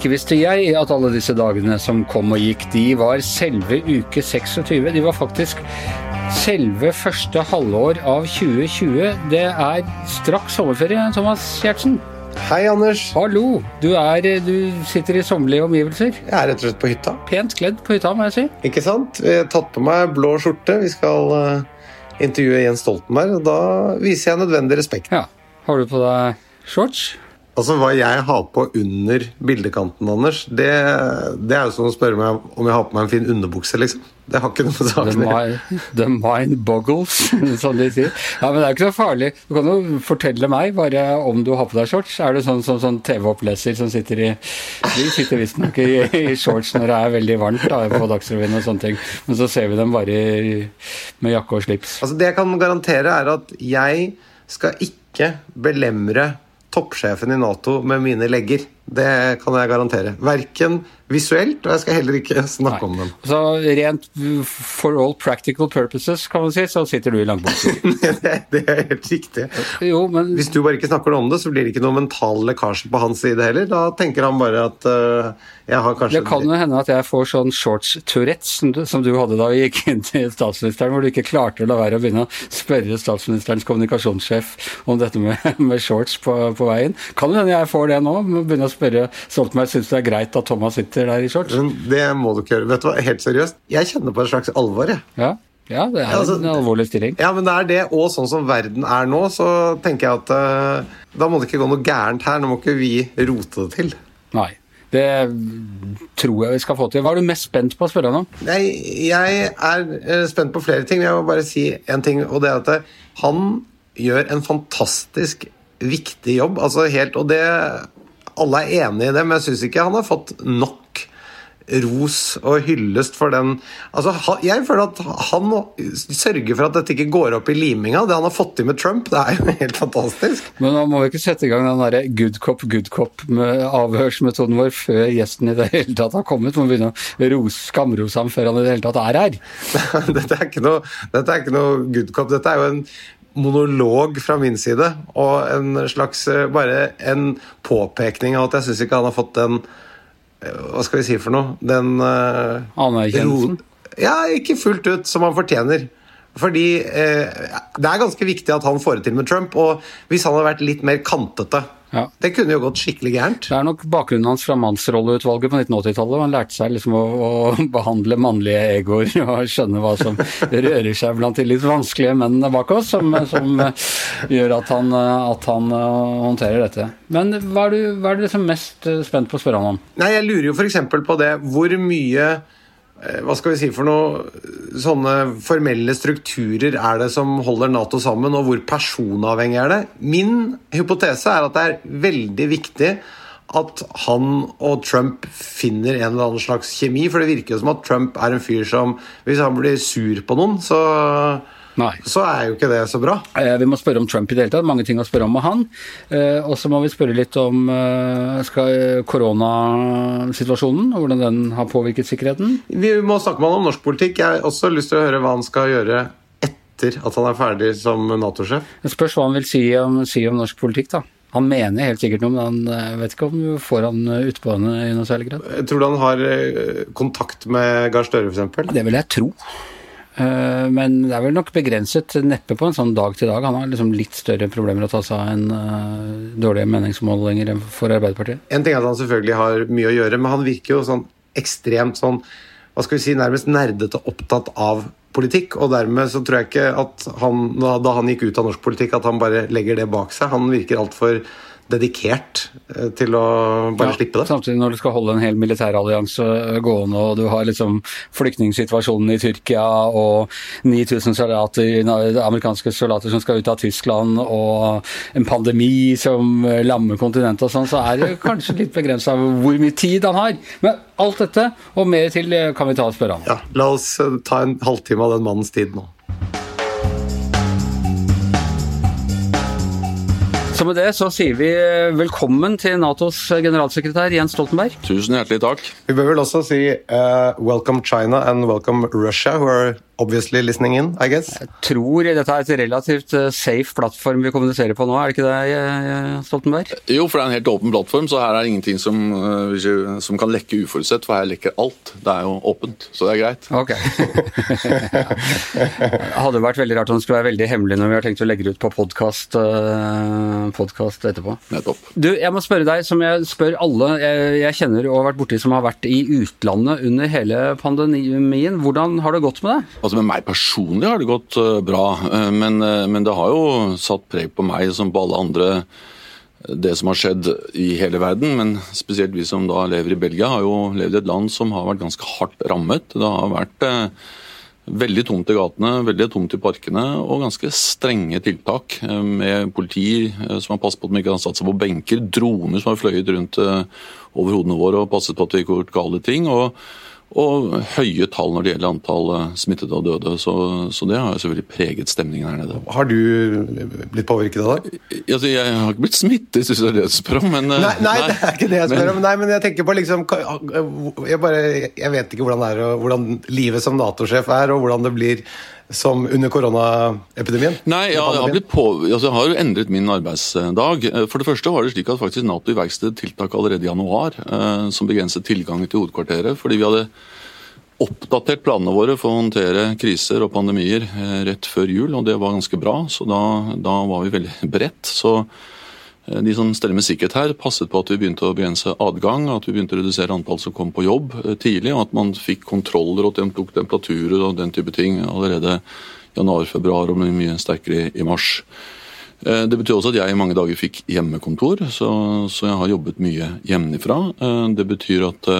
Ikke visste jeg at alle disse dagene som kom og gikk, de var selve uke 26. De var faktisk selve første halvår av 2020. Det er straks sommerferie, Thomas Giertsen. Hei, Anders. Hallo. Du, er, du sitter i sommerlige omgivelser. Jeg er rett og slett på hytta. Pent kledd på hytta, må jeg si. Ikke sant? Jeg har tatt på meg blå skjorte. Vi skal uh, intervjue Jens Stoltenberg, og da viser jeg nødvendig respekt. Ja. Har du på deg shorts? Altså, Hva jeg har på under bildekanten, Anders, det, det er jo som å spørre meg om jeg har på meg en fin underbukse, liksom. Det har ikke noe med saken å gjøre. The mind boggles, som de sier. Ja, Men det er jo ikke så farlig. Du kan jo fortelle meg bare om du har på deg shorts. Er du sånn sånn, sånn TV-oppleser som sitter i De sitter visstnok i, i shorts når det er veldig varmt da, på Dagsrevyen og sånne ting, men så ser vi dem bare med jakke og slips. Altså, Det jeg kan garantere, er at jeg skal ikke belemre toppsjefen i Nato med mine legger. Det kan jeg garantere. Verken visuelt, og jeg skal heller ikke snakke Nei. om dem. Så rent for all practical purposes, kan man si, så sitter du i langbukser? det, det, er helt riktig. Jo, men... Hvis du bare ikke snakker om det, så blir det ikke noe mental lekkasje på hans side heller. Da tenker han bare at uh, jeg har kanskje Det kan jo hende at jeg får sånn shorts-tourettes som, som, du hadde da vi gikk inn til statsministeren, hvor du ikke klarte å la være å begynne å spørre statsministerens kommunikasjonssjef om dette med, med shorts på, på veien. Kan hende jeg får det nå? begynne å spørre Stoltenberg syns det er greit at Thomas sitter der i shorts? Men det må du ikke gjøre. Vet du hva, Helt seriøst, jeg kjenner på et slags alvor, jeg. Ja. Ja, det er altså, en alvorlig stilling. Ja, men det er det, og sånn som verden er nå, så tenker jeg at uh, da må det ikke gå noe gærent her. Nå må ikke vi rote det til. Nei. Det tror jeg vi skal få til. Hva er du mest spent på å spørre han om? Nei, jeg er eh, spent på flere ting. Jeg må bare si en ting, og det er at eh, han gjør en fantastisk viktig jobb. Altså helt, og det alle er enig i det, men jeg syns ikke han har fått nok ros og hyllest for den Altså, Jeg føler at han sørger for at dette ikke går opp i liminga. Det han har fått til med Trump, det er jo helt fantastisk. Men da må vi ikke sette i gang den derre good cop, good cop med avhørsmetoden vår før gjesten i det hele tatt har kommet. Må begynne å ros, skamrose ham før han i det hele tatt er her. dette, er ikke noe, dette er ikke noe good cop. Dette er jo en monolog fra min side og en slags eh, bare en påpekning av at jeg syns ikke han har fått den eh, Hva skal vi si for noe? Den uh, Anerkjennelsen? Ja, ikke fullt ut som han fortjener. Fordi eh, det er ganske viktig at han får det til med Trump. Og hvis han hadde vært litt mer kantete ja. Det kunne jo gått skikkelig gærent. Det er nok bakgrunnen hans fra mannsrolleutvalget på 1980-tallet. Han lærte seg liksom å, å, behandle mannlige egoer og skjønne hva som rører seg blant de litt vanskelige mennene bak oss, som, som gjør at han, at han, uh, håndterer dette. Men hva er, du, hva er du liksom mest spent på å spørre han om? Nei, Jeg lurer jo f.eks. på det hvor mye Eh, hva skal vi si for noe Sånne formelle strukturer er det som holder Nato sammen, og hvor personavhengig er det? Min hypotese er at det er veldig viktig at han og Trump finner en eller annen slags kjemi. For det virker jo som at Trump er en fyr som Hvis han blir sur på noen, så Nei. så er jo ikke det så bra. Eh, vi må spørre om Trump i det hele tatt. Mange ting å spørre om med han. Eh, og så må vi spørre litt om Skal koronasituasjonen, hvordan den har påvirket sikkerheten. Vi må snakke med han om norsk politikk. Jeg har også lyst til å høre hva han skal gjøre etter at han er ferdig som Nato-sjef. Det spørs hva han vil si om, si om norsk politikk, da. Han mener helt sikkert noe, men han vet ikke om du får han utpå henne i noe særlig grad. Tror du han har kontakt med Gahr Støre, f.eks.? Det vil jeg tro. Eh, men det er vel nok begrenset, neppe på en sånn dag til dag. Han har liksom litt større problemer å ta seg av enn uh, dårlige meningsmålinger for Arbeiderpartiet. En ting er at han selvfølgelig har mye å gjøre, men han virker jo sånn ekstremt sånn hva skal vi si, nærmest nerdete opptatt av politikk. Og dermed så tror jeg ikke at han, da han gikk ut av norsk politikk, at han bare legger det bak seg. Han virker altfor dedikert eh, til å bare ja, slippe det. Samtidig når du skal holde en hel militærallianse gående, og du har liksom flyktningsituasjonen i Tyrkia og 9000 soldater, amerikanske soldater som skal ut av Tyskland, og en pandemi som lammer kontinentet og sånn, så er det kanskje litt begrensa hvor mye tid han har. Men alt dette og mer til kan vi ta og spørre han Ja, la oss eh, ta en halvtime av den mannens tid nå. Så med det så sier vi eh, velkommen til Natos generalsekretær Jens Stoltenberg. Tusen hjertelig takk. Vi bør vel også si uh, welcome China and welcome Russia, who are obviously listening in, I guess? Jeg tror dette er et relativt eh, safe plattform vi kommuniserer på nå, er det ikke det, Stoltenberg? Jo, for det er en helt åpen plattform, så her er det ingenting som, eh, som kan lekke uforutsett, for her lekker alt. Det er jo åpent, så det er greit. Ok. hadde vært veldig rart om det skulle være veldig hemmelig når vi har tenkt å legge det ut på podkast eh, etterpå. Nettopp. Du, jeg må spørre deg, som jeg spør alle jeg, jeg kjenner og har vært borti som har vært i utlandet under hele pandemien. Hvordan har det gått med deg? Altså Med meg personlig har det gått uh, bra, uh, men, uh, men, det har jo satt preg på meg som på alle andre det som har skjedd i hele verden. Men spesielt vi som da lever i Belgia, har jo levd i et land som har vært ganske hardt rammet. Det har vært veldig tomt i gatene, veldig tomt i parkene og ganske strenge tiltak. Med politi som har passet på at de ikke har satt seg på benker, droner som har fløyet rundt over hodene våre og passet på at vi ikke har gjort gale ting. og og høye tall når det gjelder antall eh, smittede og døde. Så, så det har selvfølgelig preget stemningen her nede. Har du blitt påvirket av det? Altså, jeg har ikke blitt smittet, hvis det er det du spør om. Men, eh, nei, nei, nei, det er ikke det jeg spør om. Nei, men jeg tenker på liksom Jeg, bare, jeg vet ikke hvordan det er, hvordan livet som Nato-sjef er, og hvordan det blir som under koronaepidemien? Nei, ja, jeg, har på, altså, jeg, har jo endret min arbeidsdag. For det første var det slik at faktisk Nato iverksatte tiltak allerede i januar eh, som begrenset tilgangen til hovedkvarteret. fordi vi hadde oppdatert planene våre for å håndtere kriser og pandemier eh, rett før jul, og det var ganske bra. Så da, da var vi veldig beredt. Så Eh, de som steller med sikkerhet her, passet på at vi begynte å begrense adgang, at vi begynte å redusere antall som kom på jobb eh, tidlig, og at man fikk kontroller og tok temperaturer og den type ting allerede januar-februar og mye sterkere i mars. Eh, det betyr også at jeg i mange dager fikk hjemmekontor, så, så jeg har jobbet mye hjemmefra. Det betyr at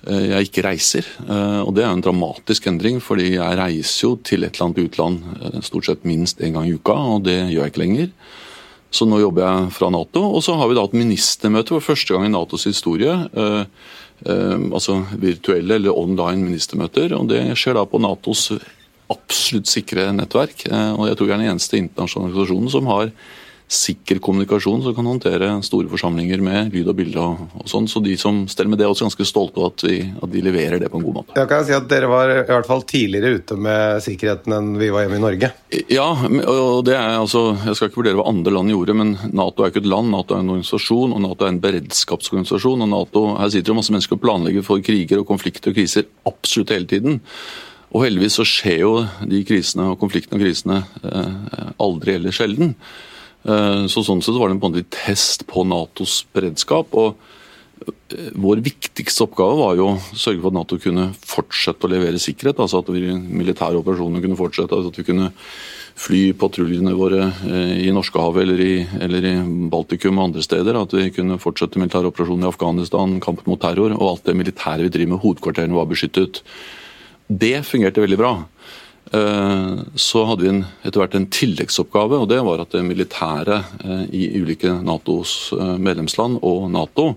jeg ikke reiser, og det er en dramatisk endring, fordi jeg reiser jo til et eller annet utland stort sett minst én gang i uka, og det gjør jeg ikke lenger. Så nå jobber jeg fra Nato. Og så har vi da et ministermøte for første gang i Natos historie. Eh, eh, altså virtuelle eller online ministermøter. Og det skjer da på Natos absolutt sikre nettverk. Eh, og jeg tror vi er den eneste internasjonale organisasjonen som har sikker kommunikasjon som kan håndtere store forsamlinger med lyd og bilde. og, og sånn, Så de som steller med det, er også ganske stolte av at, at, de leverer det på en god måte. Jeg kan si at Dere var i hvert fall tidligere ute med sikkerheten enn vi var hjemme i Norge? Ja, og det er altså, jeg skal ikke vurdere hva andre land gjorde, men Nato er ikke et land, Nato er en organisasjon, og Nato er en beredskapsorganisasjon. og NATO, Her sitter det masse mennesker og planlegger for kriger og konflikter og kriser absolutt hele tiden. Og heldigvis så skjer jo de krisene og konfliktene og krisene eh, aldri eller sjelden. Eh, så Sånn sett var det en test på Natos beredskap. og eh, Vår viktigste oppgave var jo å sørge for at Nato kunne fortsette å levere sikkerhet. altså At vi militære operasjoner kunne fortsette. altså At vi kunne fly patruljene våre eh, i Norskehavet eller, i, eller i Baltikum og andre steder. At vi kunne fortsette militære operasjoner i Afghanistan, kampen mot terror. Og alt det militære vi driver med. Hovedkvarterene var beskyttet. Det fungerte veldig bra. Eh, så hadde vi en, etter hvert en tilleggsoppgave, og det var at det militære eh, i ulike Natos eh, medlemsland og Nato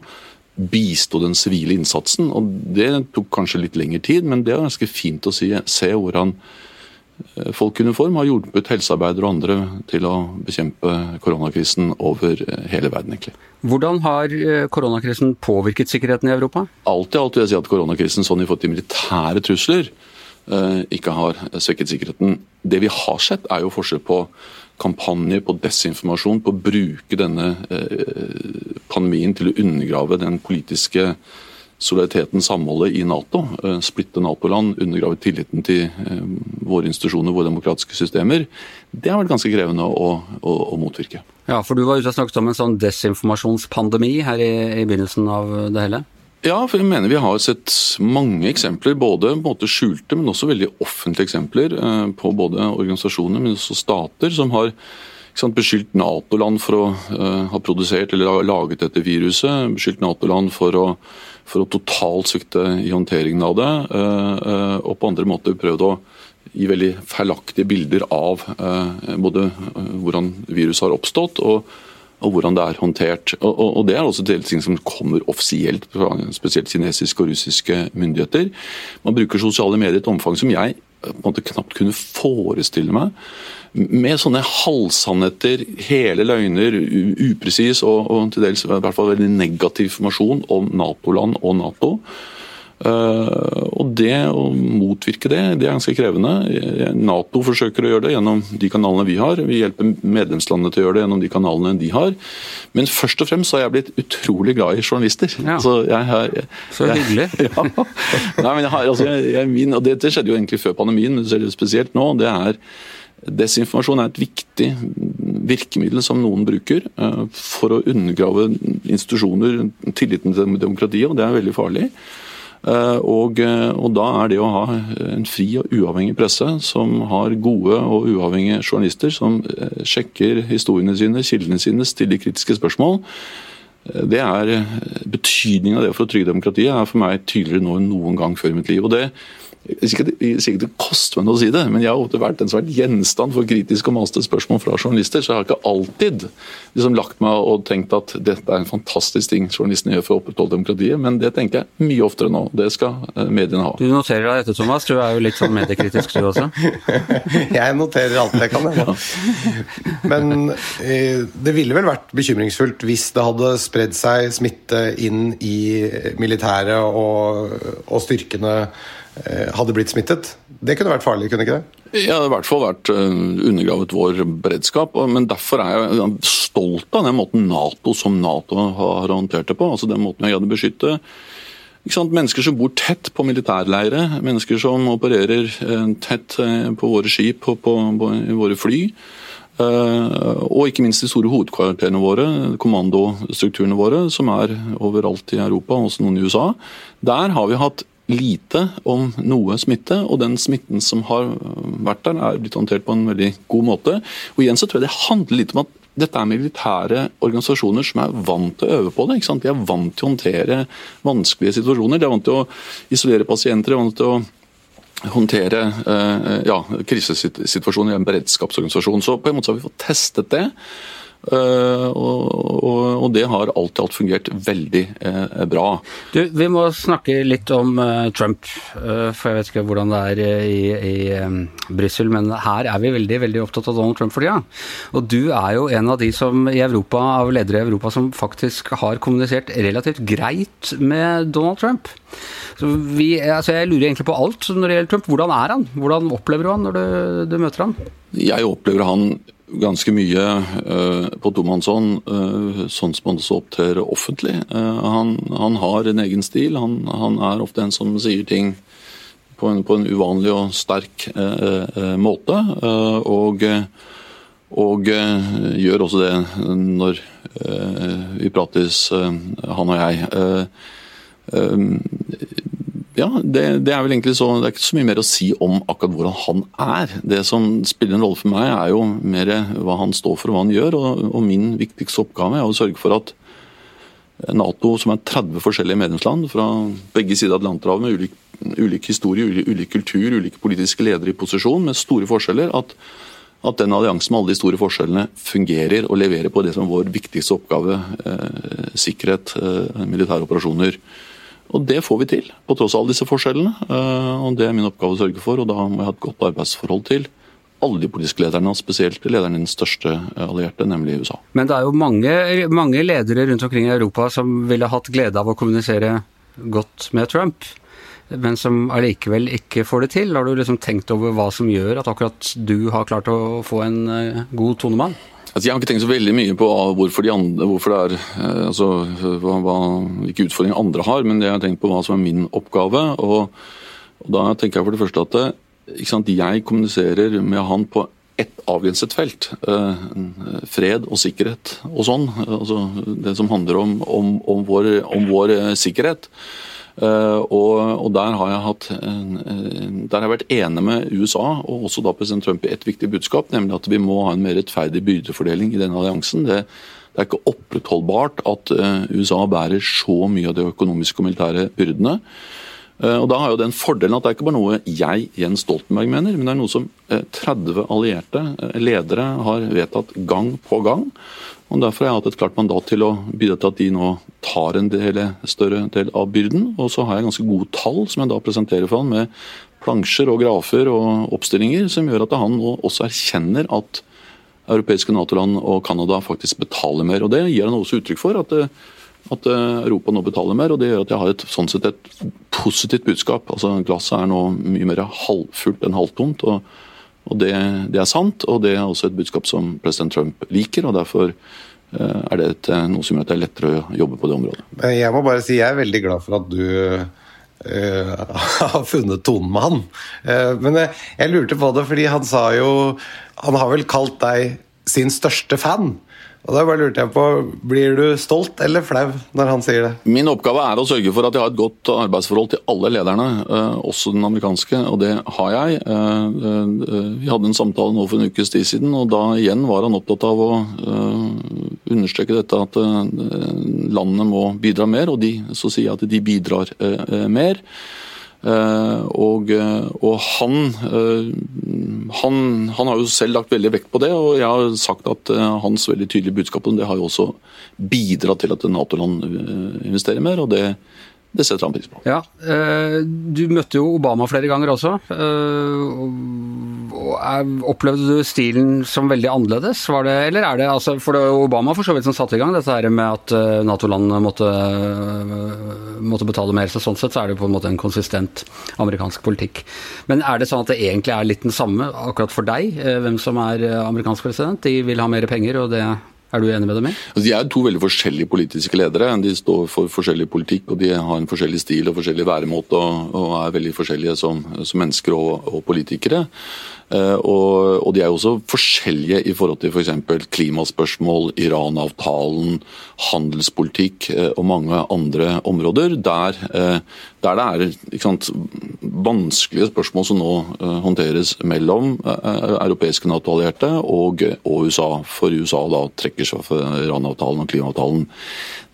bisto den sivile innsatsen. og Det tok kanskje litt lengre tid, men det er ganske fint å si, se hvordan folk i uniform har hjulpet helsearbeidere og andre til å bekjempe koronakrisen over hele verden. egentlig. Hvordan har koronakrisen påvirket sikkerheten i Europa? Alt i alt vil jeg si at koronakrisen sånn i forhold til militære trusler ikke har svekket sikkerheten. Det vi har sett, er jo forskjell på kampanjer, på desinformasjon, på å bruke denne eh, pandemien til å undergrave den politiske solidariteten, samholdet i Nato. Eh, splitte Nato-land, undergrave tilliten til våre institusjoner, våre demokratiske systemer. Det har vært ganske krevende å, å, å motvirke. Ja, for du var ute og snakket om en sånn desinformasjonspandemi her i, i begynnelsen av det hele? Ja, for jeg mener vi har sett mange eksempler, både skjulte, men også veldig offentlige eksempler eh, på både organisasjoner, men også stater, som har sant, beskyldt Nato-land for å uh, ha produsert eller laget dette viruset. Beskyldt Nato-land for å, for å totalt svikte i håndteringen av det. Uh, uh, og på andre måter prøvd å gi veldig feilaktige bilder av både hvordan viruset har oppstått, og og hvordan det er håndtert. Og, og, og Det er også til ting som kommer offisielt fra spesielt kinesiske og russiske myndigheter. Man bruker sosiale medier i et omfang som jeg på en måte knapt kunne forestille meg. Med sånne halvsannheter, hele løgner, upresis og, og, til dels i hvert fall veldig negativ informasjon om Nato-land og Nato. Uh, og det å motvirke det, det er ganske krevende. Nato forsøker å gjøre det gjennom de kanalene vi har. Vi hjelper medlemslandene til å gjøre det gjennom de kanalene de har. Men først og fremst har jeg blitt utrolig glad i journalister. Ja. Så, jeg har, jeg, Så hyggelig. ja. Nei, men jeg har, altså, jeg, min, og det, det, skjedde jo egentlig før pandemien, men det spesielt nå. det er Desinformasjon er et viktig virkemiddel som noen bruker uh, for å undergrave institusjoner, tilliten til demokratiet, og det er veldig farlig. Eh, og, eh, og, da er det å ha en fri og uavhengig presse som har gode og uavhengige journalister som eh, sjekker historiene sine, kildene sine, stiller kritiske spørsmål, det er Betydningen av det for å trygge demokratiet er for meg tydeligere nå enn noen gang før i mitt liv. og det jeg sier ikke det koster meg noe å si det, men jeg har ofte vært den som har vært gjenstand for kritiske og maste spørsmål fra journalister, så jeg har ikke alltid liksom lagt meg og tenkt at dette er en fantastisk ting journalistene gjør for å opprettholde demokratiet, men det tenker jeg mye oftere nå. Det skal eh, mediene ha. Du noterer deg dette, Thomas. Du er jo litt sånn mediekritisk du også? jeg noterer alt jeg kan, jeg. Men eh, det ville vel vært bekymringsfullt hvis det hadde spredd seg smitte inn i militæret og, og styrkene hadde blitt smittet. Det kunne vært farlig, kunne ikke det? Ja, det hadde i hvert fall vært eh, undergravet vår beredskap. men Derfor er jeg stolt av den måten Nato som Nato har håndtert det på. altså Den måten vi hadde beskytte Mennesker som bor tett på militærleire, mennesker som opererer eh, tett på våre skip og på, på, på våre fly. Og ikke minst de store hovedkvarterene våre, kommandostrukturene våre, som er overalt i Europa, også noen i USA. Der har vi hatt lite om noe smitte, og den smitten som har vært der, er blitt håndtert på en veldig god måte. Og igjen så tror jeg det handler litt om at dette er militære organisasjoner som er vant til å øve på det. ikke sant? De er vant til å håndtere vanskelige situasjoner. De er vant til å isolere pasienter, de er vant til å håndtere eh, ja, krisesituasjoner i en beredskapsorganisasjon. Så på en måte har vi fått testet det. Uh, og, det har alt i alt fungert veldig uh, bra. Du, vi må snakke litt om uh, Trump, for jeg vet ikke hvordan det er i, i Brussel, men her er vi veldig veldig opptatt av Donald Trump for tida. Og du er jo en av de som i Europa, av ledere i Europa som faktisk har kommunisert relativt greit med Donald Trump. Så vi, altså jeg lurer egentlig på alt når det gjelder Trump. Hvordan er han? Hvordan opplever du han når du, du møter han? Jeg opplever han ganske mye uh, på tomannshånd, uh, sånn som han også opptrer offentlig. Uh, han, han, har en egen stil. Han, han, er ofte en som sier ting på en, på en uvanlig og sterk måte. og, og gjør også det når vi prates, han og jeg. Ja, det, det, er vel egentlig så, det er ikke så mye mer å si om akkurat hvordan han er. Det som spiller en rolle for meg, er jo mer hva han står for og hva han gjør. Og, og min viktigste oppgave er å sørge for at Nato, som er 30 forskjellige medlemsland fra begge sider av Atlanterhavet, med ulik, ulik historie, ulik, ulik, kultur, ulike politiske ledere i posisjon, med store forskjeller, at, at den alliansen med alle de store forskjellene fungerer og leverer på det som er vår viktigste oppgave. Eh, sikkerhet, eh, militære operasjoner. Og Det får vi til, på tross av alle disse forskjellene. Eh, og Det er min oppgave å sørge for, og da må jeg ha et godt arbeidsforhold til alle de politiske lederne, og spesielt lederen i den største allierte, nemlig USA. Men det er jo mange, mange ledere rundt omkring i Europa som ville hatt glede av å kommunisere godt med Trump, men som allikevel ikke får det til. Har du liksom tenkt over hva som gjør at akkurat du har klart å få en eh, god tonemann? Altså, jeg har ikke tenkt så veldig mye på hvorfor, de andre, hvorfor det er, eh, altså, hva, hva, hvilke utfordringer andre har, men jeg har tenkt på hva som er min oppgave. og, og Da tenker jeg for det første at det, sant, jeg kommuniserer med han på ett avgrenset felt. Eh, fred og sikkerhet og sånn. altså Det som handler om, om, om, vår, om vår sikkerhet. Uh, og, og, der har jeg hatt der har jeg vært enig med USA og også da president Trump i et viktig budskap, nemlig at vi må ha en mer rettferdig byrdefordeling i denne alliansen. Det, det er ikke opprettholdbart at uh, USA bærer så mye av de økonomiske og militære byrdene. Uh, og Da har jo den fordelen at det er ikke bare noe jeg, Jens Stoltenberg, mener, men det er noe som 30 allierte ledere har vedtatt gang på gang. Og Derfor har jeg hatt et klart mandat til å bidra til at de nå tar en del, større del av byrden. Og så har jeg ganske gode tall som jeg da presenterer for han med plansjer og grafer og oppstillinger som gjør at han nå også erkjenner at europeiske Nato-land og Canada faktisk betaler mer. Og Det gir han også uttrykk for. at det, at Europa nå betaler mer, og det gjør at jeg har et, sånn sett et positivt budskap. Altså Glasset er nå mye mer halvfullt enn halvtomt. og, og det, det, er sant, og det er også et budskap som president Trump liker. og Derfor er det et, noe som gjør at det er lettere å jobbe på det området. Jeg må bare si jeg er veldig glad for at du uh, har funnet tonen med han. Uh, men jeg, jeg lurte på det fordi han sa jo Han har vel kalt deg sin største fan. Og da bare lurte jeg på, Blir du stolt eller flau når han sier det? Min oppgave er å sørge for at jeg har et godt arbeidsforhold til alle lederne, eh, også den amerikanske, og det har jeg. Eh, eh, vi hadde en samtale nå for en ukes tid siden, og da igjen var han opptatt av å understreke dette at landene må bidra mer, og de, så sier jeg at de bidrar mer. Eh, og, eh, og han, eh, han, han, har jo selv lagt veldig vekt på det, og jeg har sagt at hans veldig tydelige budskap om det har jo også bidratt til at Nato-land investerer mer. og det det setter han pris på. Ja, Du møtte jo Obama flere ganger også. Opplevde du stilen som veldig annerledes? Var det, eller er det altså, For det var Obama for så vidt som satte i gang dette her med at Nato-landene måtte, måtte, betale mer. Så sånn sett så er det på en måte en konsistent amerikansk politikk. Men er det sånn at det egentlig er litt den samme akkurat for deg, hvem som er amerikansk president? De vil ha mer penger, og det er du enig med dem i? Altså, de er to veldig forskjellige politiske ledere. De står for forskjellig politikk og de har en forskjellig stil og forskjellig væremåte og, og er veldig forskjellige som, som mennesker og, og politikere. Uh, og, de er jo også forskjellige i forhold til f.eks. For klimaspørsmål, Iran-avtalen, handelspolitikk uh, og mange andre områder. Der, uh, der det er sant, vanskelige spørsmål som nå håndteres mellom europeiske Nato-allierte og, og, USA. For USA da trekker seg for Iran-avtalen og klimaavtalen.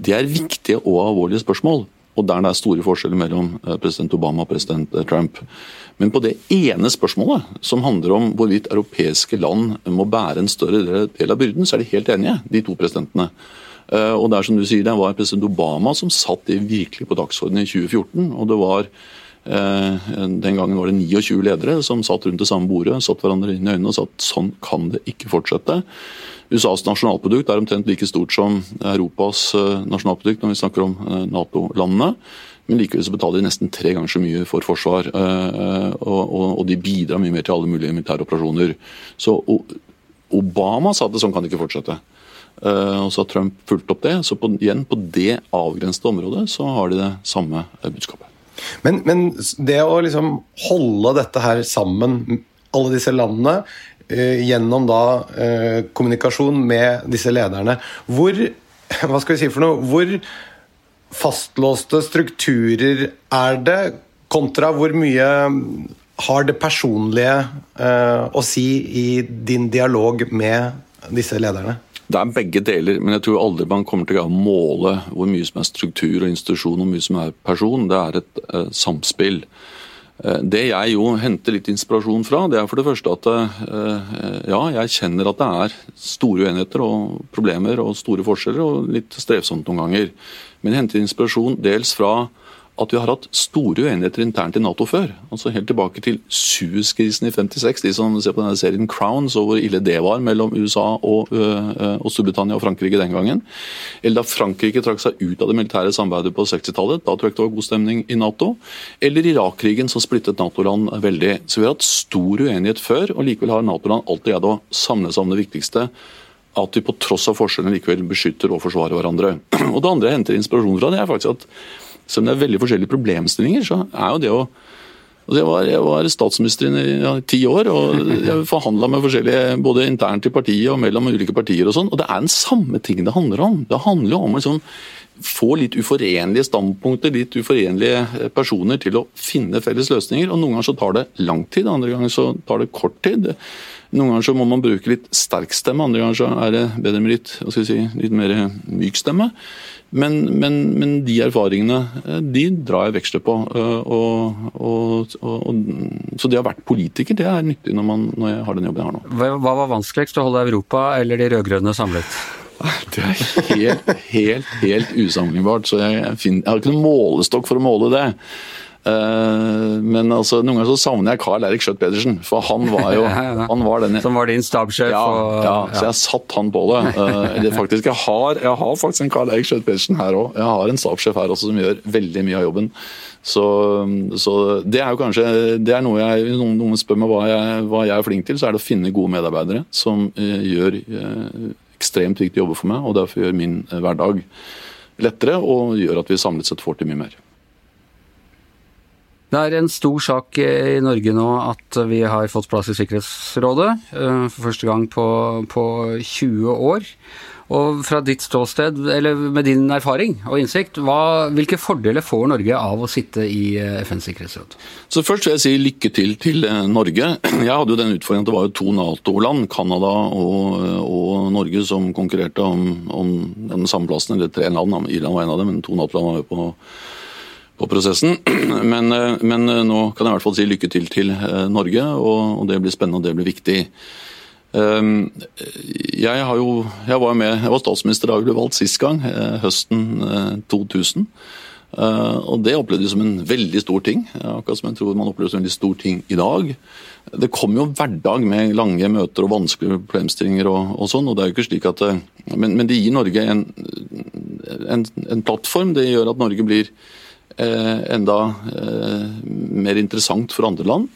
Det er viktige og alvorlige spørsmål. Og der det er store forskjeller mellom president Obama og president Trump. Men på det ene spørsmålet, som handler om hvorvidt europeiske land må bære en større del av byrden, så er de helt enige, de to presidentene. Eh, og det er som du sier, det var president Obama som satt det virkelig på dagsordenen i 2014. og det var eh, Den gangen var det 29 ledere som satt rundt det samme bordet, satt hverandre inn i øynene og sa at sånn kan det ikke fortsette. USAs nasjonalprodukt er omtrent like stort som Europas eh, nasjonalprodukt når vi snakker om Nato-landene. Men likevel så betaler de nesten tre ganger så mye for forsvar. Og, og, de bidrar mye mer til alle mulige militære operasjoner. Så Obama sa at sånn kan det ikke fortsette. Eh, og så har Trump fulgt opp det. Så på, igjen, på det avgrensede området så har de det samme eh, budskapet. Men, men det å liksom holde dette her sammen, alle disse landene, gjennom da kommunikasjon med disse lederne, hvor hva skal vi si for noe, hvor fastlåste strukturer er det, kontra hvor mye har det personlige eh, å si i din dialog med disse lederne? Det er begge deler, men jeg tror aldri man kommer til å måle hvor mye som er struktur og institusjon og hvor mye som er person. Det er et eh, samspill. Uh, det jeg jo henter litt inspirasjon fra, det er for det første at ja, jeg kjenner at det er store uenigheter og problemer og store forskjeller og litt strevsomt noen ganger. Men henter inspirasjon dels fra at vi har hatt store uenigheter internt i Nato før. altså Helt tilbake til Suez-krisen i 56. De som ser på denne serien Crown, så hvor ille det var mellom USA og, og, Storbritannia og Frankrike den gangen. Eller da Frankrike trakk seg ut av det militære samarbeidet på 60-tallet. Da tror jeg det var god stemning i Nato. Eller Irak-krigen som splittet Nato-land veldig. Så vi har hatt stor uenighet før, og likevel har Nato-land alltid greid å samle seg om det viktigste at vi på tross av forskjellene likevel beskytter og forsvarer hverandre. Og Det andre jeg henter inspirasjon fra, det er faktisk at selv om det er veldig forskjellige problemstillinger, så er jo det å altså jeg, var, jeg var statsminister i ja, ti år, og jeg forhandla med forskjellige, både internt i partiet og mellom ulike partier. og sånn, og Det er den samme ting det handler om. Det handler jo om å liksom, få litt uforenlige standpunkter, litt uforenlige personer til å finne felles løsninger. og Noen ganger så tar det lang tid, andre ganger så tar det kort tid. Noen ganger så må man bruke litt sterk stemme, andre ganger så er det bedre med litt, hva skal si, litt mer myk stemme. Men, men, men, de erfaringene eh, de drar jeg veksler på. Eh, og, og, og, så det å ha vært politiker det er nyttig når, man, når jeg har den jobben jeg har nå. Hva, hva var vanskeligst, å holde Europa eller de rød-grønne samlet? Det er helt, helt, helt usammenlignbart. Så jeg, finner, jeg har ikke noen målestokk for å måle det. Men altså, noen ganger så savner jeg Carl Erik Skjøtt Pedersen, for han var jo han var den, Som var din stabssjef? Ja, ja, så jeg satt han på det. det faktisk, jeg har, jeg har faktisk en Carl Erik Skjøtt Pedersen her òg. Jeg har en stabssjef her også som gjør veldig mye av jobben. Så, så, det er jo kanskje det er noe jeg, Noen, noen spør meg hva jeg, hva jeg, er flink til, så er det å finne gode medarbeidere som uh, gjør uh, ekstremt viktige jobber for meg, og derfor gjør min hverdag lettere og gjør at vi samlet sett får til mye mer. Det er en stor sak i Norge nå at vi har fått plass i Sikkerhetsrådet for første gang på, på 20 år. Og fra ditt ståsted, eller med din erfaring og innsikt, hva, hvilke fordeler får Norge av å sitte i eh, FNs sikkerhetsråd? Så Først vil jeg si lykke til til eh, Norge. Jeg hadde jo den utfordringen at det var jo to Nato-land, Canada og, og, Norge, som konkurrerte om, om, den samme plassen. Eller tre land, Irland var en av dem, men to Nato-land var jo på på prosessen. Men, eh, men, nå kan jeg i hvert fall si lykke til til Norge, og, og det blir spennende og det blir viktig. Ehm, jeg, har jo, jeg var med, jeg var statsminister da jeg ble valgt sist gang, eh, høsten 2000. Eh, eh, og Det opplevde vi som en veldig stor ting. Akkurat som jeg tror man opplever som en veldig stor ting i dag. Det kom jo hverdag med lange møter og vanskelige problemstillinger og, og sånn. og det er jo ikke slik at Men, men det gir Norge en, en, en, plattform. Det gjør at Norge blir eh, enda eh, mer interessant for andre land.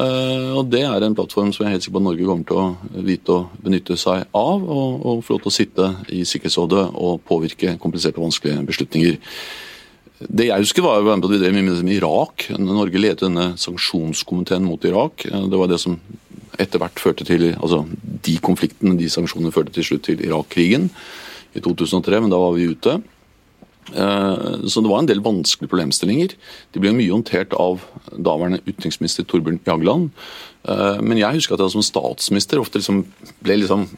Eh, og Det er en plattform som jeg er helt sikker på at Norge kommer til å vite å benytte seg av, og, og få lov til å sitte i Sikkerhetsrådet og påvirke kompliserte og vanskelige beslutninger. Det jeg husker var at vi drev med Irak. Norge ledet denne sanksjonskomiteen mot Irak. Eh, det var det som etter hvert førte til altså De konfliktene, de sanksjonene førte til slutt til Irak-krigen i 2003, men da var vi ute. Eh, så det var en del vanskelige problemstillinger. De ble mye håndtert av daværende utenriksminister Torbjørn Jagland. Eh, men jeg husker at jeg som statsminister ofte liksom ble liksom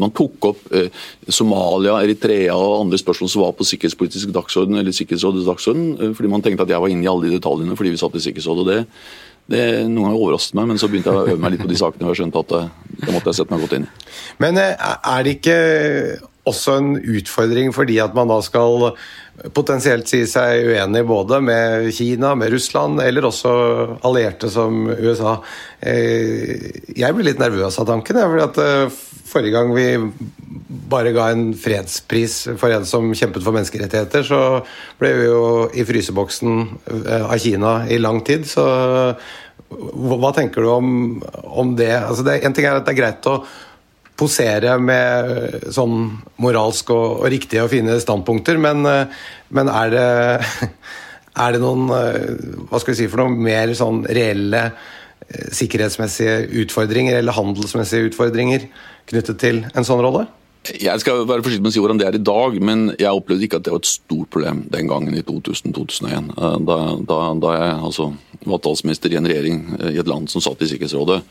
man tok opp eh, Somalia, Eritrea og andre spørsmål som var på sikkerhetspolitisk dagsorden, eller Sikkerhetsrådets dagsorden, fordi man tenkte at jeg var inne i alle de detaljene fordi vi satt i Sikkerhetsrådet. og det det noen ganger overrasket meg, men så begynte jeg å øve meg litt på de sakene og skjønte at det måtte jeg sette meg godt inn i. Men er det ikke også en utfordring fordi at man da skal potensielt si seg uenig både med Kina, med Russland, eller også allierte som USA. Eh, jeg blir litt nervøs av tanken. fordi at eh, Forrige gang vi bare ga en fredspris for en som kjempet for menneskerettigheter, så ble vi jo i fryseboksen eh, av Kina i lang tid. Så hva tenker du om, om det? Altså det? En ting er at det er greit å posere med sånn moralsk og, og riktige og fine standpunkter, men, eh, men er, det, er det noen eh, hva skal vi si for noe mer sånn reelle eh, sikkerhetsmessige utfordringer eller handelsmessige utfordringer knyttet til en sånn rolle? Jeg skal være forsiktig med å si hvordan det er i dag, men jeg opplevde ikke at det var et stort problem den gangen i 2000-2001. Da, da, da, jeg altså, var statsminister i en regjering i et land som satt i Sikkerhetsrådet.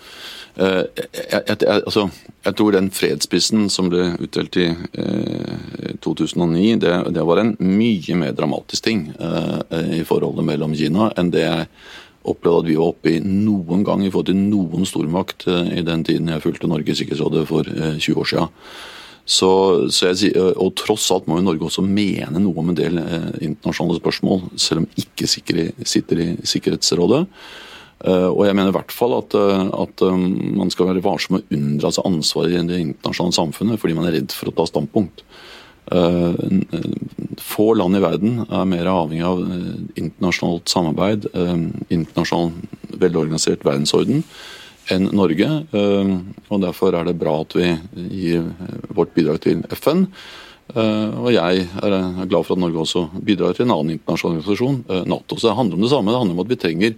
Eh, jeg, jeg, altså, jeg, tror den fredsprisen som ble utdelt i eh, 2009, det, det, var en mye mer dramatisk ting eh, i forholdet mellom Kina enn det jeg opplevde at vi var oppe i noen gang i forhold til noen stormakt eh, i den tiden jeg fulgte Norge i Sikkerhetsrådet for 20 eh, år siden. Så, så jeg, og tross alt må jo Norge også mene noe om en del eh, internasjonale spørsmål, selv om ikke sitter i Sikkerhetsrådet. Eh, og jeg mener i hvert fall at, eh, at eh, man skal være varsom med å unndra seg ansvaret i det internasjonale samfunnet fordi man er redd for å ta standpunkt. Få land i verden er mer avhengig av internasjonalt samarbeid, internasjonal velorganisert verdensorden, enn Norge. og Derfor er det bra at vi gir vårt bidrag til FN. Og jeg er glad for at Norge også bidrar til en annen internasjonal organisasjon, Nato. Så det handler om det samme. Det handler om at vi trenger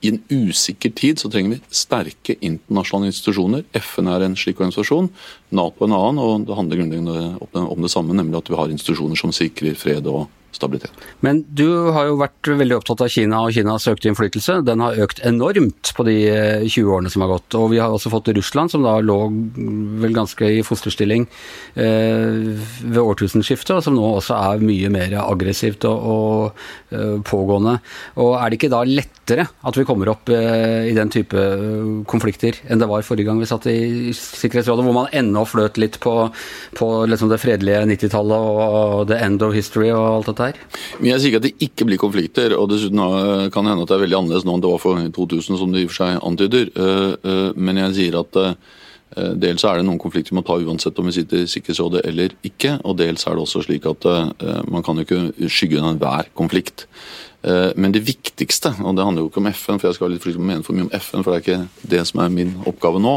i en usikker tid så trenger vi sterke internasjonale institusjoner. FN er en slik organisasjon, Nato en annen. og Det handler grunnleggende om det samme, nemlig at vi har institusjoner som sikrer fred og stabilitet. Men du har jo vært veldig opptatt av Kina og Kinas økte innflytelse. Den har økt enormt på de 20 eh, årene som har gått. Og vi har også fått Russland, som da lå vel ganske i fosterstilling eh, ved årtusenskiftet, og som nå også er mye mer aggressivt og, og eh, pågående. Og er det ikke da lettere at vi kommer opp eh, i den type eh, konflikter enn det var forrige gang vi satt i Sikkerhetsrådet, hvor man ennå fløt litt på, på liksom det fredelige 90-tallet og the end of history og alt dette? Dette her? Men Jeg sier ikke at det ikke blir konflikter, og dessuten kan det hende at det er veldig annerledes nå enn det var for 2000, som det i og for seg antyder. Men jeg sier at Dels er det noen konflikter vi må ta uansett om vi sitter i Sikkerhetsrådet eller ikke. Og dels er det også slik at man kan jo ikke skygge unna enhver konflikt. Eh, men det viktigste, og det handler jo ikke om FN, for jeg skal litt mene for mye om FN, for det er ikke det som er min oppgave nå,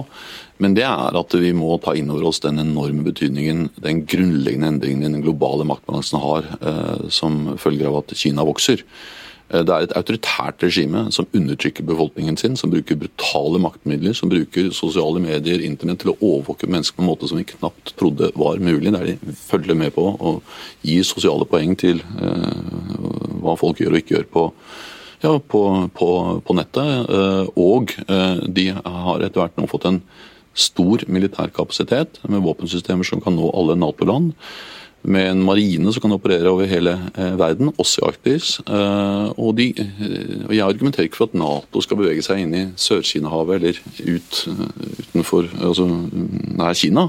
men det er at vi må ta inn over oss den enorme betydningen den grunnleggende endringen i den globale maktbalansen har eh, som følger av at Kina vokser. Eh, det er et autoritært regime som undertrykker befolkningen sin, som bruker brutale maktmidler, som bruker sosiale medier, internett til å overvåke mennesker på en måte som vi knapt trodde var mulig. Der de følger med på å gi sosiale poeng til eh, hva folk gjør og ikke gjør på, ja, på, på, på nettet. Eh, og eh, de har etter hvert nå fått en stor militær kapasitet med våpensystemer som kan nå alle Nato-land med en marine som kan operere over hele eh, verden, også i Arktis. Eh, og, de, eh, og Jeg argumenterer ikke for at Nato skal bevege seg inn i Sør-Kina-havet eller ut utenfor, altså nær Kina,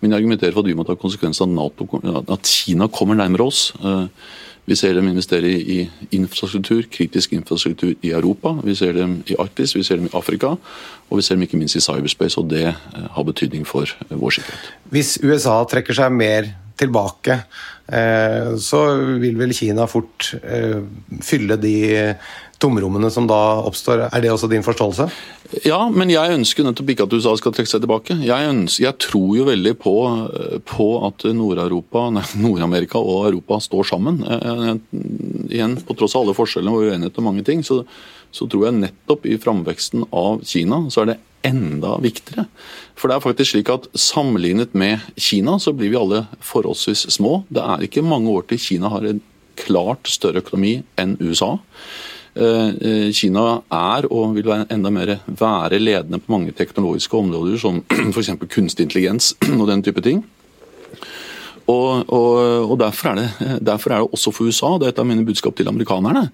men jeg argumenterer for at vi må ta konsekvensen av at, at Kina kommer nærmere oss. Vi ser dem investere i infrastruktur, kritisk infrastruktur i Europa. Vi ser dem i Arktis, vi ser dem i Afrika, og vi ser dem ikke minst i cyberspace. og Det har betydning for vår sikkerhet. Hvis USA trekker seg mer tilbake, eh, så vil vel Kina fort eh, fylle de tomrommene som da oppstår. Er det også din forståelse? Ja, men jeg ønsker nettopp ikke at USA skal trekke seg tilbake. Jeg, ønsker, jeg tror jo veldig på, på at Nord-Amerika og Europa står sammen. Jeg, igjen, På tross av alle forskjellene og uenighet om mange ting, så, så tror jeg nettopp i framveksten av Kina så er det enda viktigere. For det er faktisk slik at Sammenlignet med Kina så blir vi alle forholdsvis små. Det er ikke mange år til Kina har en klart større økonomi enn USA. Eh, eh, Kina er og vil være enda mer være ledende på mange teknologiske områder, som f.eks. kunstig intelligens og den type ting. Og, og, og derfor, er det, derfor, er det, også for USA, det er et av mine budskap til amerikanerne,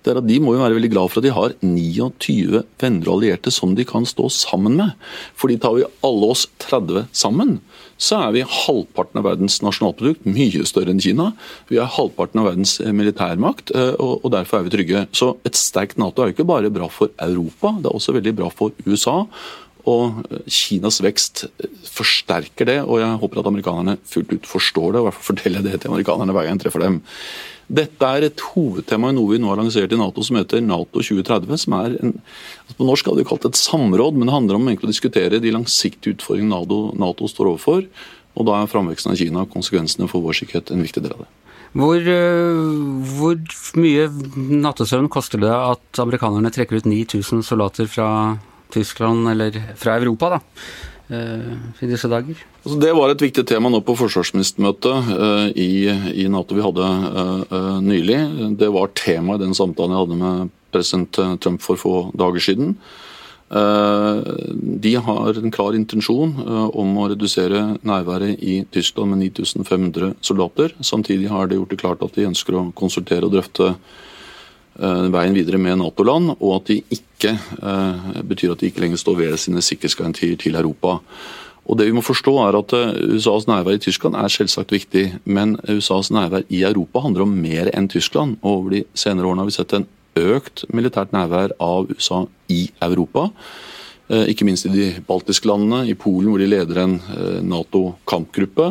det er at de må jo være veldig glad for at de har 29 venner og allierte som de kan stå sammen med. Fordi tar vi alle oss 30 sammen, så er vi halvparten av verdens nasjonalprodukt, mye større enn Kina. Vi er halvparten av verdens eh, militærmakt, eh, og, derfor er vi trygge. Så et sterkt Nato er jo ikke bare bra for Europa, det er også veldig bra for USA. Og Kinas vekst forsterker det, og jeg håper at amerikanerne fullt ut forstår det. og i hvert fall forteller det til amerikanerne hver gang jeg treffer dem. Dette er et hovedtema i noe vi nå har lansert i Nato som heter Nato 2030. som er en, altså På norsk hadde vi kalt det et samråd, men det handler om å diskutere de langsiktige utfordringene NATO, NATO står overfor. Og da er framveksten av Kina og konsekvensene for vår sikkerhet en viktig del av det. Hvor, øh, hvor mye nattesøvn koster det at amerikanerne trekker ut 9000 soldater fra Tyskland, eller fra Europa, da, eh, i disse dager? Altså, det var et viktig tema nå på forsvarsministermøtet uh, i, i, Nato vi hadde uh, nylig. Det var tema i den samtalen jeg hadde med president Trump for få dager siden. De har en klar intensjon om å redusere nærværet i Tyskland med 9500 soldater. Samtidig har de gjort det klart at de ønsker å konsultere og drøfte Eh, veien videre med Nato-land, og at de ikke eh, betyr at de ikke lenger står ved sine sikkerhetsgarantier til Europa. Og det vi må forstå er at eh, USAs nærvær i Tyskland er selvsagt viktig, men USAs nærvær i Europa handler om mer enn Tyskland. og Over de senere årene har vi sett en økt militært nærvær av USA i Europa. Ikke minst i de baltiske landene, i Polen hvor de leder en Nato-kampgruppe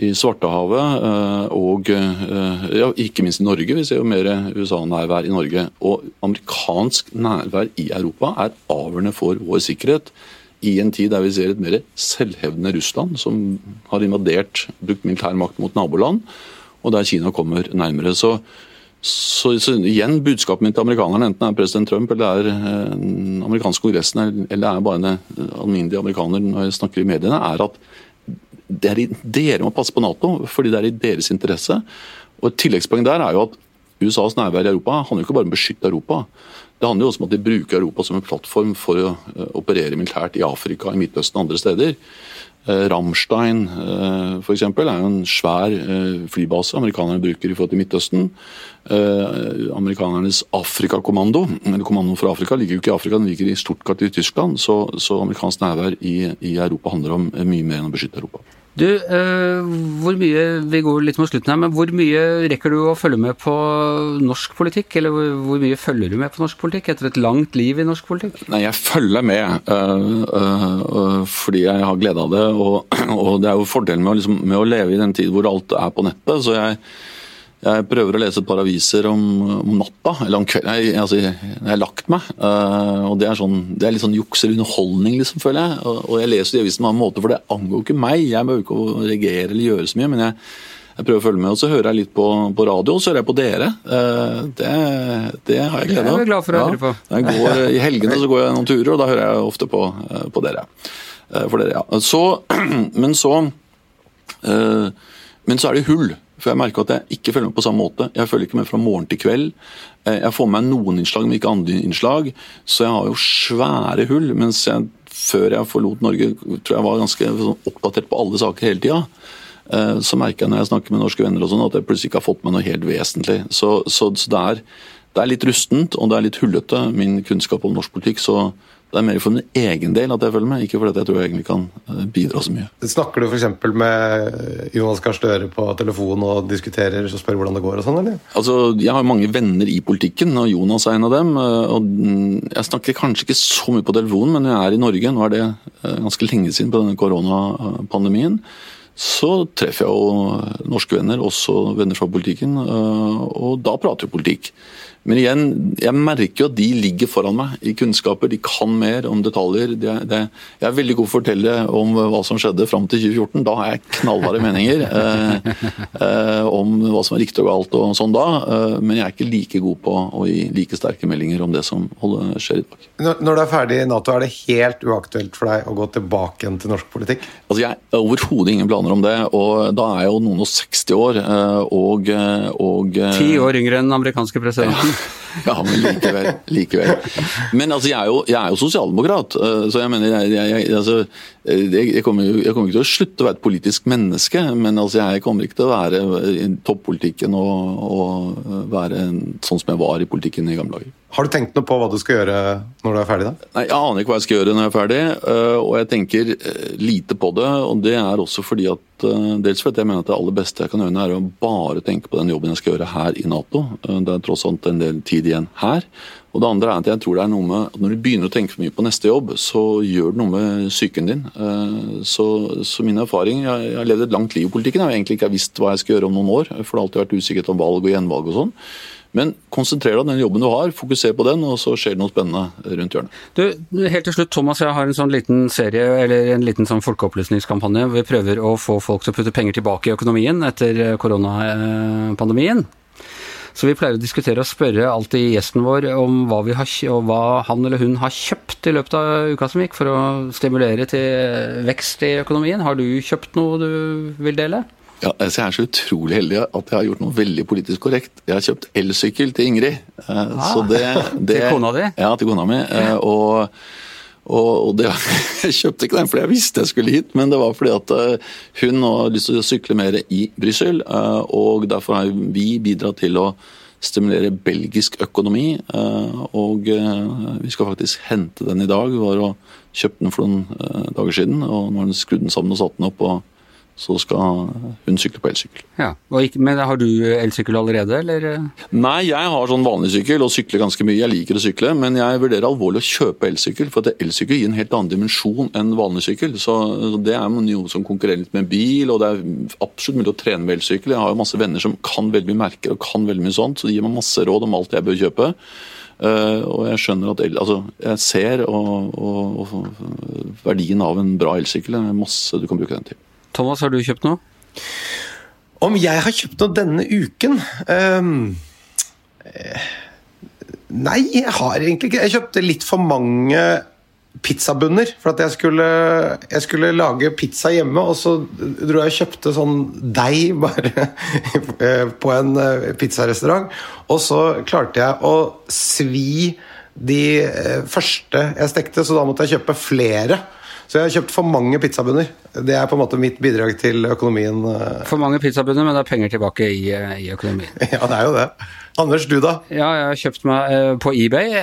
i Svartehavet eh, og eh, ja, ikke minst i Norge. Vi ser jo mer USA-nærvær i Norge. Og amerikansk nærvær i Europa er avgjørende for vår sikkerhet. I en tid der vi ser et mer selvhevdende Russland, som har invadert, brukt militær makt mot naboland, og der Kina kommer nærmere. Så, så, så igjen, budskapet mitt til amerikanerne, enten det er president Trump eller det er eh, den amerikanske kongressen eller det er bare en alminnelig amerikaner når jeg snakker i mediene, er at det er i, dere må passe på Nato, fordi det er i deres interesse. Og Et tilleggspoeng der er jo at USAs nærvær i Europa handler jo ikke bare om å beskytte Europa. Det handler jo også om at de bruker Europa som en plattform for å uh, operere militært i Afrika, i Midtøsten og andre steder. Uh, Ramstein f.eks. for eksempel, er jo en svær flybase amerikanerne bruker i forhold til Midtøsten. Amerikanernes Afrikakommando, eller kommandoen for Afrika, ligger jo ikke i Afrika, den ligger i Stuttgart i Tyskland. Så, så amerikansk nærvær i, i Europa handler om mye mer enn å beskytte Europa. Du, uh, hvor mye vi går litt mot slutten her, men hvor mye rekker du å følge med på norsk politikk? Eller hvor, hvor mye følger du med på norsk politikk etter et langt liv i norsk politikk? Nei, jeg følger med uh, uh, fordi jeg har glede av det. Og, og, det er jo fordelen med, liksom, med å leve i den tid hvor alt er på nettet. så jeg jeg prøver å lese et par aviser om, om natta, eller om kvelden. Jeg, altså, jeg, har lagt meg. Uh, og Det er, sånn, det er litt sånn juks eller underholdning, liksom, føler jeg. Og, og jeg leser de avisene på en måte, for det angår ikke meg. Jeg behøver ikke å reagere eller gjøre så mye. men jeg, jeg prøver å følge med, og Så hører jeg litt på, på radio, og så hører jeg på dere. Uh, det, det, har jeg glede av. Det er glad for å høre på. Ja, går, I helgene så går jeg noen turer, og da hører jeg ofte på, uh, på dere. for dere, ja. Så, men så Men så er det hull. For jeg merker at jeg ikke følger med på samme måte. Jeg følger ikke med fra morgen til kveld. Eh, jeg får med meg noen innslag, men ikke andre innslag. Så jeg har jo svære hull. Mens jeg, før jeg forlot Norge, tror jeg var ganske sånn oppdatert på alle saker hele tida. Eh, så merker jeg når jeg snakker med norske venner og sånn, at jeg plutselig ikke har fått med noe helt vesentlig. Så, så, så det, er, det, er, litt rustent, og det er litt hullete, min kunnskap om norsk politikk. så det er mer for min egen del at jeg følger med, ikke fordi jeg tror jeg egentlig kan eh, bidra så mye. Snakker du f.eks. med Jonas Gahr Støre på telefon og diskuterer og spør hvordan det går og sånn, eller? Altså, Jeg har mange venner i politikken, og Jonas er en av dem. Eh, og mm, Jeg snakker kanskje ikke så mye på telefonen, men når jeg er i Norge, nå er det eh, ganske lenge siden på denne koronapandemien, så treffer jeg jo norske venner, også venner fra politikken, og da prater vi politikk. Men igjen, jeg merker jo at de ligger foran meg i kunnskaper. De kan mer om detaljer. Det, de, jeg er veldig god for å fortelle om hva som skjedde fram til 2014. Da har jeg knallharde meninger eh, eh, om hva som er riktig og galt og sånn da. Eh, men jeg er ikke like god på å gi like sterke meldinger om det som holder, skjer i dag. Når, når du er ferdig i Nato, er det helt uaktuelt for deg å gå tilbake igjen til norsk politikk? Altså, Jeg har overhodet ingen planer om det. og Da er jeg jo noen og 60 år. Eh, og, eh, og Ti år yngre enn den amerikanske presidenten. Ja, men likevel. likevel. Men altså, jeg er jo, jeg er jo sosialdemokrat, eh, så jeg mener jeg, jeg, altså, jeg, kommer, jeg, kommer, ikke til å slutte å være et politisk menneske, men altså, jeg kommer ikke til å være i toppolitikken og, og være sånn som jeg var i politikken i gamle dager. Har du tenkt noe på hva du skal gjøre når du er ferdig? da? Nei, Jeg aner ikke hva jeg skal gjøre når jeg er ferdig, eh, og jeg tenker eh, lite på det. og Det er også fordi at eh, dels fordi jeg mener at det aller beste jeg kan gjøre, er å bare tenke på den jobben jeg skal gjøre her i Nato. Det er tross alt en del tid igjen her. Og det andre er at jeg tror det er noe med at Når du begynner å tenke for mye på neste jobb, så gjør det noe med psyken din. Så, så min erfaring Jeg har levd et langt liv i politikken. Jeg har egentlig ikke visst hva jeg skal gjøre om noen år, for det har alltid vært usikkerhet om valg og gjenvalg og sånn. Men konsentrer deg om den jobben du har, fokuser på den, og så skjer det noe spennende rundt hjørnet. Du, helt til slutt, Thomas, jeg har en sånn liten serie, eller en liten sånn folkeopplysningskampanje. Vi prøver å få folk til å putte penger tilbake i økonomien etter koronapandemien. Så vi pleier å diskutere og spørre alltid gjesten vår om hva, har, hva, han eller hun har kjøpt i løpet av uka som gikk, for å stimulere til vekst i økonomien. Har du kjøpt noe du vil dele? Ja, altså jeg er så utrolig heldig at jeg har gjort noe veldig politisk korrekt. Jeg har kjøpt elsykkel til Ingrid. Eh, ah, det, det, til kona di? Ja, til kona mi. Og, og, og det, jeg kjøpte ikke den fordi jeg visste jeg skulle hit, men det var fordi at hun hun har lyst til å sykle mer i Brussel. Og derfor har vi bidratt til å stimulere belgisk økonomi. Og vi skal faktisk hente den i dag. Vi var og kjøpte den for noen dager siden, og nå har den skrudd den sammen og satt den opp. og så skal hun sykle på elsykkel. Ja, Men har du elsykkel allerede, eller? Nei, jeg har sånn vanlig sykkel og sykler ganske mye. Jeg liker å sykle, men jeg vurderer alvorlig å kjøpe elsykkel. For at elsykkel gir en helt annen dimensjon enn vanlig sykkel. Så det er noe som konkurrerer litt med bil, og det er absolutt mulig å trene med elsykkel. Jeg har jo masse venner som kan veldig mye merker og kan veldig mye sånt, så de gir meg masse råd om alt jeg bør kjøpe. Uh, og jeg skjønner at altså, jeg ser og, og, og verdien av en bra elsykkel. Det er masse du kan bruke den til. Thomas, har du kjøpt noe? Om jeg har kjøpt noe denne uken? Um, nei, jeg har egentlig ikke Jeg kjøpte litt for mange pizzabunner. For at jeg skulle, jeg skulle lage pizza hjemme, og så dro jeg og kjøpte sånn deig bare på en eh, pizzarestaurant. Og så klarte jeg å svi de eh, første jeg stekte, så da måtte jeg kjøpe flere. Så jeg har kjøpt for mange pizzabunner. Det er på en måte mitt bidrag til økonomien. Eh. For mange pizzabunner, men det er penger tilbake i, eh, i økonomien. Ja, det er jo det. Anders, du da? Ja, jeg har kjøpt meg eh, på eBay,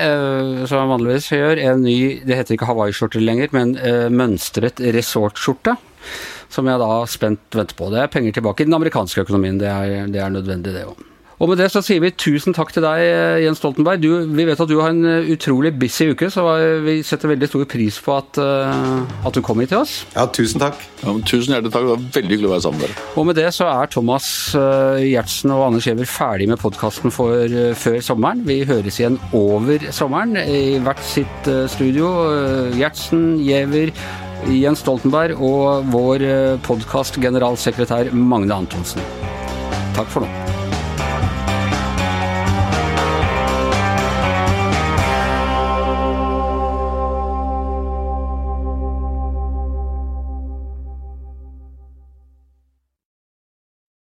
som jeg vanligvis gjør, en ny Det heter ikke hawaiiskjorte lenger, men mønstret resortskjorte. som jeg da spent venter på. Det er penger tilbake i den amerikanske økonomien. Det er, det er nødvendig, det òg. Og med det så sier vi tusen takk til deg, Jens Stoltenberg. Du, vi vet at du har en eh, utrolig busy uke, så vi setter veldig stor pris på at, uh, at du kom hit til oss. Ja, tusen takk. Ja, tusen hjertelig takk. Det var veldig hyggelig å være sammen med dere. Og med det så er Thomas uh, Gjertsen og Anders Giæver ferdig med podkasten for uh, før sommeren. Vi høres igjen over sommeren i hvert sitt studio. Gjertsen, Giæver, Jens Stoltenberg og vår podkast-generalsekretær Magne Antonsen. Takk for nå.